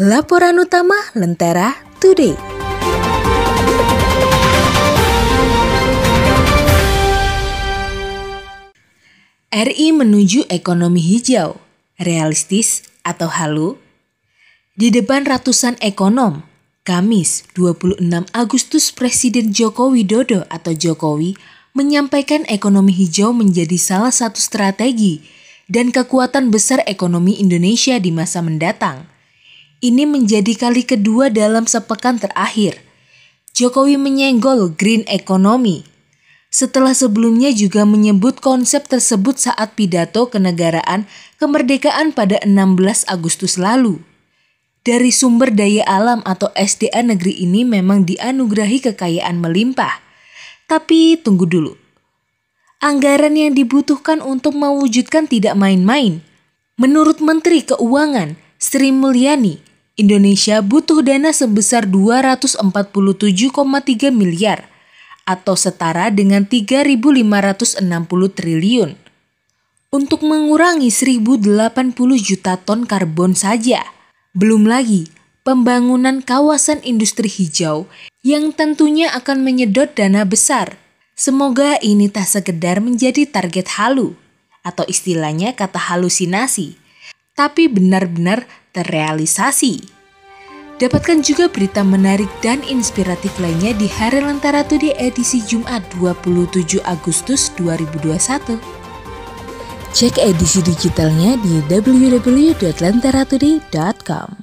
Laporan utama Lentera Today. RI menuju ekonomi hijau, realistis atau halu? Di depan ratusan ekonom, Kamis 26 Agustus Presiden Joko Widodo atau Jokowi menyampaikan ekonomi hijau menjadi salah satu strategi dan kekuatan besar ekonomi Indonesia di masa mendatang. Ini menjadi kali kedua dalam sepekan terakhir. Jokowi menyenggol green economy. Setelah sebelumnya juga menyebut konsep tersebut saat pidato kenegaraan kemerdekaan pada 16 Agustus lalu dari sumber daya alam atau SDA negeri ini memang dianugerahi kekayaan melimpah. Tapi tunggu dulu. Anggaran yang dibutuhkan untuk mewujudkan tidak main-main. Menurut Menteri Keuangan Sri Mulyani, Indonesia butuh dana sebesar 247,3 miliar atau setara dengan 3.560 triliun untuk mengurangi 1.080 juta ton karbon saja. Belum lagi pembangunan kawasan industri hijau yang tentunya akan menyedot dana besar. Semoga ini tak sekedar menjadi target halu atau istilahnya kata halusinasi, tapi benar-benar terrealisasi. Dapatkan juga berita menarik dan inspiratif lainnya di Hari Lentera Today edisi Jumat 27 Agustus 2021. Cek edisi digitalnya di www.lentaratoday.com.